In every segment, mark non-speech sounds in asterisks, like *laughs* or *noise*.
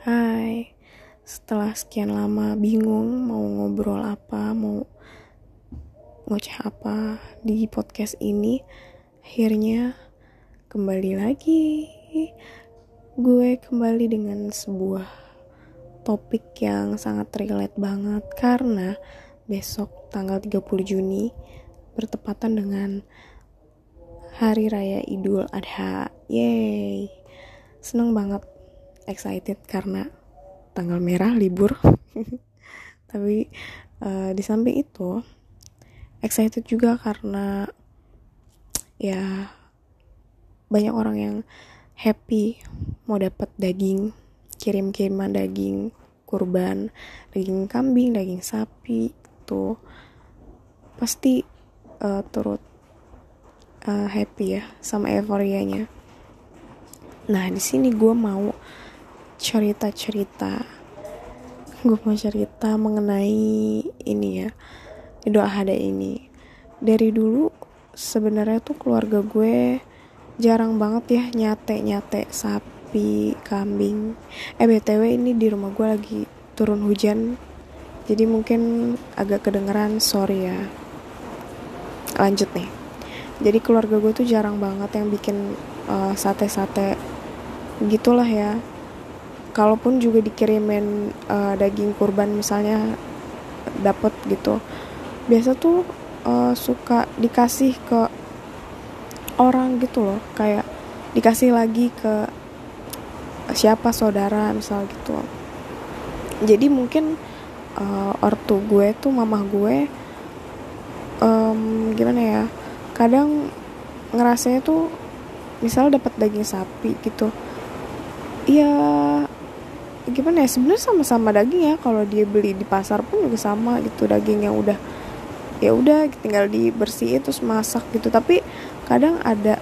Hai, setelah sekian lama bingung mau ngobrol apa, mau ngoceh apa di podcast ini, akhirnya kembali lagi. Gue kembali dengan sebuah topik yang sangat relate banget karena besok tanggal 30 Juni bertepatan dengan Hari Raya Idul Adha. Yeay. Seneng banget excited karena tanggal merah libur. *laughs* Tapi uh, di samping itu excited juga karena ya banyak orang yang happy mau dapat daging kirim-kiriman daging kurban daging kambing daging sapi tuh pasti uh, turut uh, happy ya sama euforianya. Nah di sini gue mau cerita-cerita. Gue mau cerita mengenai ini ya Idul Adha ini. Dari dulu sebenarnya tuh keluarga gue jarang banget ya nyate nyate sapi kambing. Eh btw ini di rumah gue lagi turun hujan. Jadi mungkin agak kedengeran sorry ya. Lanjut nih. Jadi keluarga gue tuh jarang banget yang bikin uh, sate-sate gitulah ya kalaupun juga dikirimin uh, daging kurban misalnya dapat gitu biasa tuh uh, suka dikasih ke orang gitu loh. Kayak dikasih lagi ke siapa saudara misal gitu. Jadi mungkin uh, ortu gue tuh mamah gue um, gimana ya kadang ngerasanya tuh misal dapat daging sapi gitu iya gimana ya sebenarnya sama-sama daging ya. Kalau dia beli di pasar pun juga sama gitu daging yang udah ya udah tinggal dibersihin terus masak gitu. Tapi kadang ada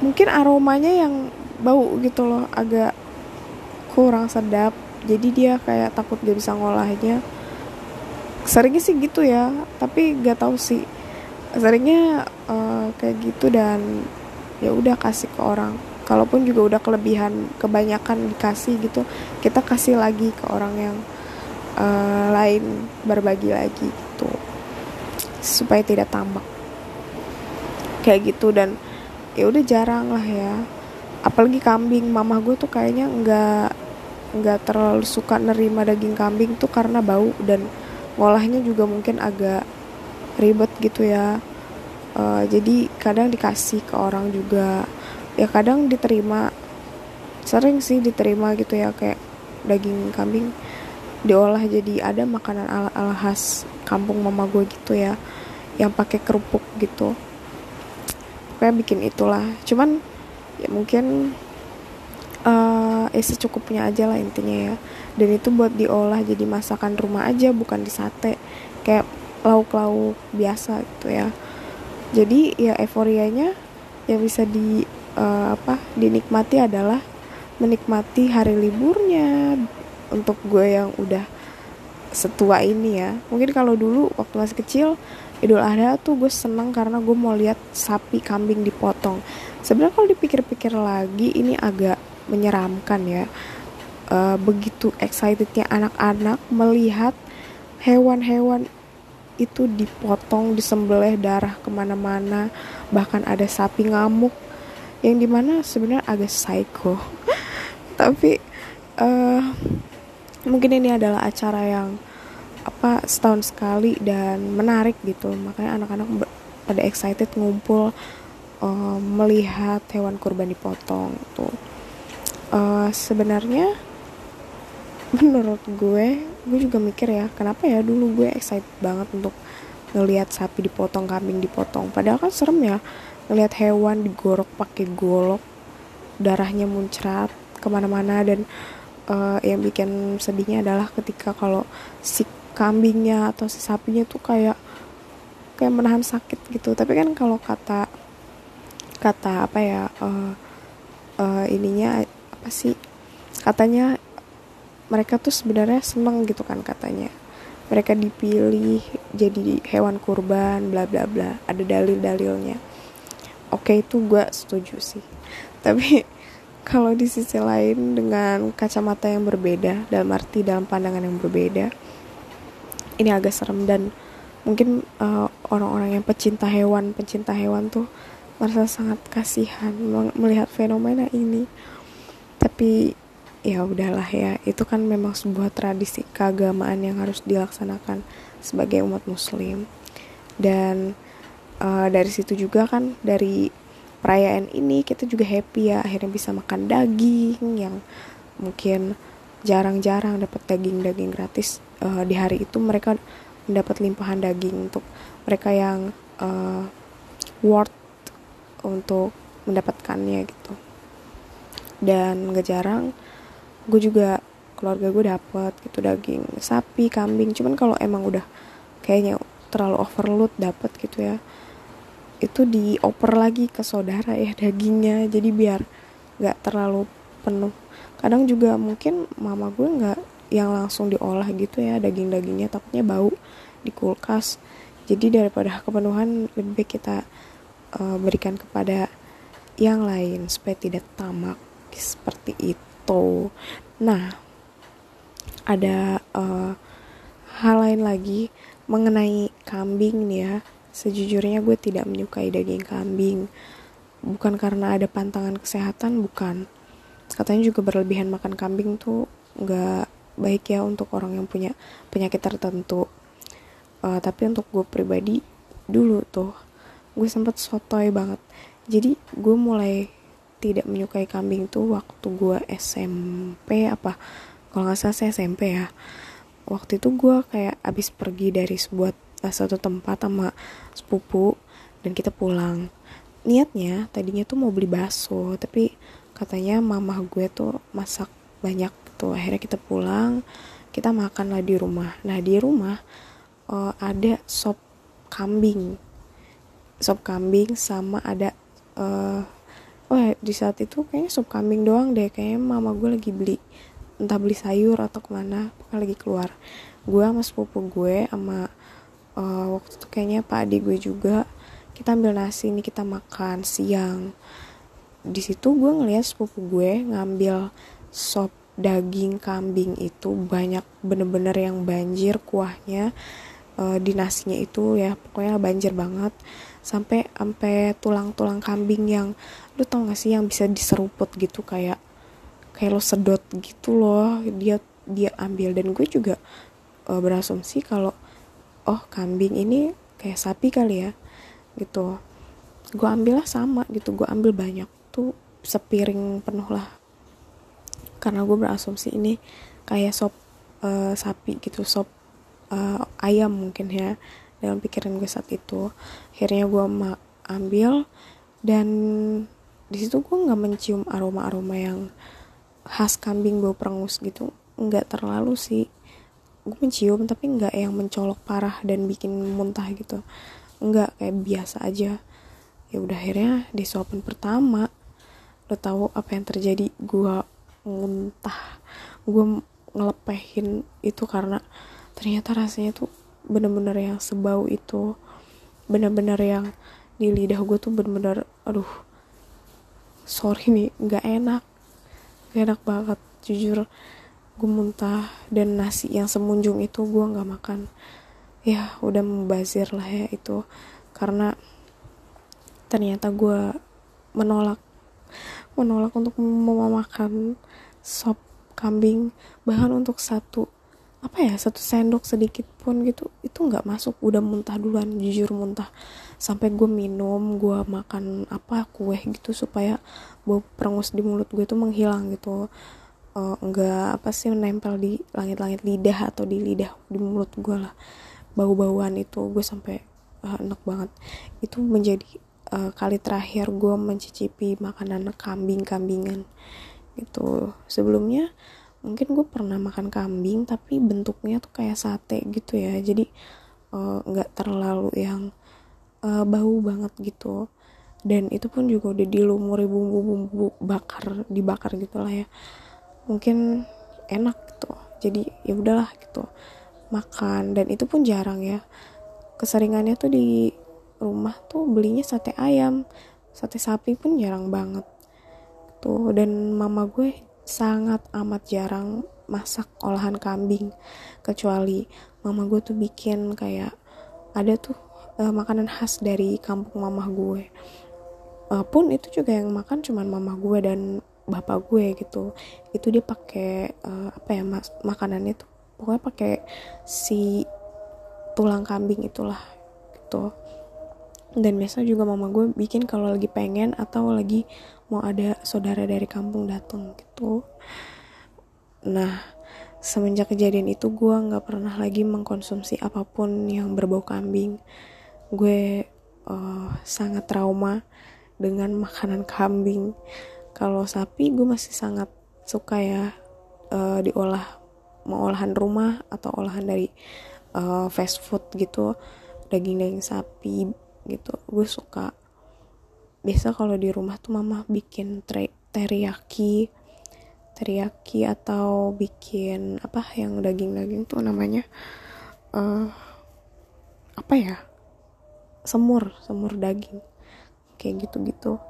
mungkin aromanya yang bau gitu loh agak kurang sedap. Jadi dia kayak takut gak bisa ngolahnya. Seringnya sih gitu ya tapi gak tahu sih. Seringnya uh, kayak gitu dan ya udah kasih ke orang kalaupun juga udah kelebihan kebanyakan dikasih gitu kita kasih lagi ke orang yang uh, lain berbagi lagi gitu. Supaya tidak tambak. Kayak gitu dan ya udah jarang lah ya. Apalagi kambing mama gue tuh kayaknya nggak nggak terlalu suka nerima daging kambing tuh karena bau dan ngolahnya juga mungkin agak ribet gitu ya. Uh, jadi kadang dikasih ke orang juga ya kadang diterima sering sih diterima gitu ya kayak daging kambing diolah jadi ada makanan ala ala khas kampung mama gue gitu ya yang pakai kerupuk gitu. Kayak bikin itulah. Cuman ya mungkin uh, eh secukupnya aja lah intinya ya. Dan itu buat diolah jadi masakan rumah aja bukan di sate. Kayak lauk-lauk biasa gitu ya. Jadi ya euforianya ya bisa di uh, apa dinikmati adalah menikmati hari liburnya. Untuk gue yang udah setua ini ya. Mungkin kalau dulu waktu masih kecil Idul Adha tuh gue seneng karena gue mau lihat sapi kambing dipotong. Sebenarnya kalau dipikir-pikir lagi ini agak menyeramkan ya. Uh, begitu excitednya anak-anak melihat hewan-hewan itu dipotong disembelih darah ke mana-mana bahkan ada sapi ngamuk yang di mana sebenarnya agak psycho. *laughs* Tapi uh, mungkin ini adalah acara yang apa setahun sekali dan menarik gitu. Makanya anak-anak pada excited ngumpul uh, melihat hewan kurban dipotong tuh uh, sebenarnya menurut gue gue juga mikir ya kenapa ya dulu gue excited banget untuk ngelihat sapi dipotong kambing dipotong. Padahal kan serem ya ngelihat hewan digorok pakai golok darahnya muncrat ke mana-mana. Dan uh, yang bikin sedihnya adalah ketika kalau si kambingnya atau si sapinya tuh kayak kayak menahan sakit gitu. Tapi kan kalau kata kata apa ya uh, uh, ininya apa sih katanya mereka tuh sebenarnya seneng gitu kan katanya mereka dipilih jadi hewan kurban bla bla bla. Ada dalil-dalilnya. Oke itu gue setuju sih. *laughs* Tapi kalau di sisi lain dengan kacamata yang berbeda dalam arti dalam pandangan yang berbeda ini agak serem. Dan mungkin eh, orang-orang yang pecinta hewan pecinta hewan tuh merasa sangat kasihan melihat fenomena ini. Tapi ya udahlah ya itu kan memang sebuah tradisi keagamaan yang harus dilaksanakan sebagai umat muslim. Dan uh, dari situ juga kan dari perayaan ini kita juga happy ya akhirnya bisa makan daging yang mungkin jarang-jarang dapat daging-daging gratis. Uh, di hari itu mereka mendapat limpahan daging untuk mereka yang uh, worth untuk mendapatkannya gitu. Dan gak jarang gue juga keluarga gue dapet gitu daging sapi kambing. Cuman kalau emang udah kayaknya terlalu overload dapet gitu ya itu dioper lagi ke saudara ya dagingnya. Jadi biar nggak terlalu penuh. Kadang juga mungkin mama gue nggak yang langsung diolah gitu ya daging-dagingnya takutnya bau di kulkas. Jadi daripada kepenuhan lebih baik kita uh, berikan kepada yang lain supaya tidak tamak seperti itu nah ada uh, hal lain lagi mengenai kambing nih ya Sejujurnya gue tidak menyukai daging kambing. Bukan karena ada pantangan kesehatan, bukan. Katanya juga berlebihan makan kambing tuh nggak baik ya untuk orang yang punya penyakit tertentu. Uh, tapi untuk gue pribadi dulu tuh gue sempet sotoy banget. Jadi gue mulai tidak menyukai kambing tuh waktu gue SMP apa kalau nggak salah saya SMP ya. Waktu itu gue kayak abis pergi dari sebuah satu tempat sama sepupu dan kita pulang. Niatnya tadinya tuh mau beli bakso tapi katanya mama gue tuh masak banyak tuh akhirnya kita pulang kita makan lah di rumah. Nah di rumah uh, ada sop kambing. Sop kambing sama ada uh, ya, di saat itu kayaknya sop kambing doang deh. Kayaknya mama gue lagi beli. Entah beli sayur atau ke mana pokoknya lagi keluar. Gue sama sepupu gue sama uh, waktu itu kayaknya pak adik gue juga kita ambil nasi ini kita makan siang. Di situ gue ngeliat sepupu gue ngambil sop daging kambing itu banyak bener-bener yang banjir kuahnya uh, di nasinya itu ya pokoknya banjir banget. Sampai sampai tulang-tulang kambing yang lu tau gak sih yang bisa diseruput gitu kayak kayak lo sedot gitu loh. Dia dia ambil. Dan gue juga uh, berasumsi kalau oh kambing ini kayak sapi kali ya gitu. Gue ambil lah sama gitu. Gue ambil banyak tuh sepiring penuh lah. Karena gue berasumsi ini kayak sop uh, sapi gitu sop uh, ayam mungkin ya dalam pikiran gue saat itu. Akhirnya gue ambil dan di situ gue nggak mencium aroma aroma yang khas kambing bau perengus gitu. Nggak terlalu sih. Gue mencium tapi nggak yang mencolok parah dan bikin muntah gitu. Nggak kayak biasa aja. Ya udah akhirnya di suapan pertama lo tahu apa yang terjadi? Gue muntah. Gue ngelepehin itu karena ternyata rasanya tuh bener-bener yang sebau itu. Bener-bener yang di lidah gue tuh bener-bener aduh sorry nih nggak enak. Gak enak banget jujur. Gue muntah dan nasi yang semunjung itu gue nggak makan. Ya udah membazir lah ya itu. Karena ternyata gue menolak. Menolak untuk memakan sop kambing. Bahkan untuk satu apa ya satu sendok sedikit pun gitu itu nggak masuk. Udah muntah duluan jujur muntah. Sampai gue minum gue makan apa kue gitu supaya bau perengus di mulut gue itu menghilang gitu. Uh, nggak apa sih menempel di langit-langit lidah atau di lidah di mulut gue lah. Bau-bauan itu gue sampai uh, enak banget. Itu menjadi uh, kali terakhir gue mencicipi makanan kambing-kambingan itu sebelumnya mungkin gue pernah makan kambing tapi bentuknya tuh kayak sate gitu ya. Jadi nggak uh, terlalu yang uh, bau banget gitu. Dan itu pun juga udah dilumuri bumbu-bumbu bakar dibakar gitu lah ya. Mungkin enak gitu. Jadi ya udahlah gitu makan. Dan itu pun jarang ya. Keseringannya tuh di rumah tuh belinya sate ayam. Sate sapi pun jarang banget gitu dan mama gue sangat amat jarang masak olahan kambing. Kecuali mama gue tuh bikin kayak ada tuh uh, makanan khas dari kampung mama gue. Uh, pun itu juga yang makan cuman mama gue dan bapak gue gitu. Itu dia pakai uh, apa ya mas makanannya tuh pokoknya pakai si tulang kambing itulah gitu dan biasa juga mama gue bikin kalau lagi pengen atau lagi mau ada saudara dari kampung datang gitu. Nah semenjak kejadian itu gue nggak pernah lagi mengkonsumsi apa pun yang berbau kambing. Gue uh, sangat trauma dengan makanan kambing. Kalau sapi gue masih sangat suka ya uh, diolah mau olahan rumah atau olahan dari uh, fast food gitu daging-daging sapi gitu. Gue suka. Biasa kalau di rumah tuh mama bikin teriyaki teriyaki atau bikin apa yang daging-daging tuh namanya uh, apa ya? Semur semur daging. Kayak gitu-gitu.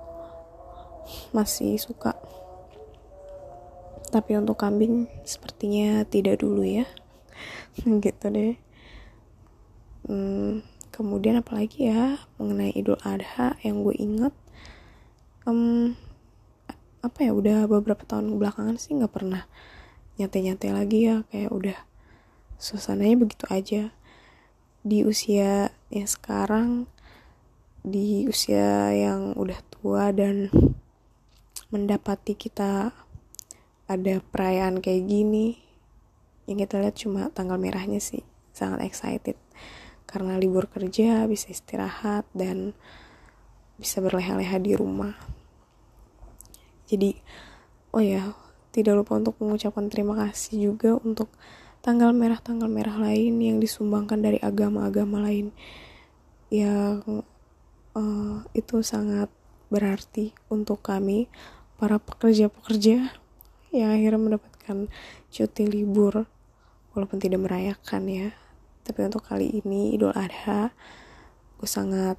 Masih suka. Tapi untuk kambing sepertinya tidak dulu ya. *laughs* Gitu deh. Hmm, kemudian apalagi ya mengenai Idul Adha yang gue inget um, apa ya udah beberapa tahun belakangan sih nggak pernah nyate-nyate lagi ya kayak udah suasananya begitu aja. Di usia yang sekarang di usia yang udah tua dan mendapati kita ada perayaan kayak gini yang kita lihat cuma tanggal merahnya sih sangat excited karena libur kerja bisa istirahat dan bisa berleha-leha di rumah. Jadi oh ya tidak lupa untuk mengucapkan terima kasih juga untuk tanggal merah-tanggal merah lain yang disumbangkan dari agama-agama lain yang uh, itu sangat berarti untuk kami para pekerja-pekerja yang akhirnya mendapatkan cuti libur walaupun tidak merayakan ya tapi untuk kali ini Idul Adha gue sangat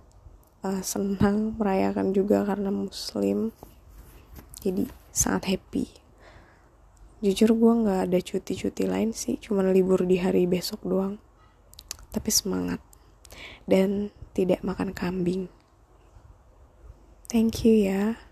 uh, senang merayakan juga karena muslim. Jadi sangat happy. Jujur gue nggak ada cuti-cuti lain sih cuman libur di hari besok doang. Tapi semangat. Dan tidak makan kambing. Thank you ya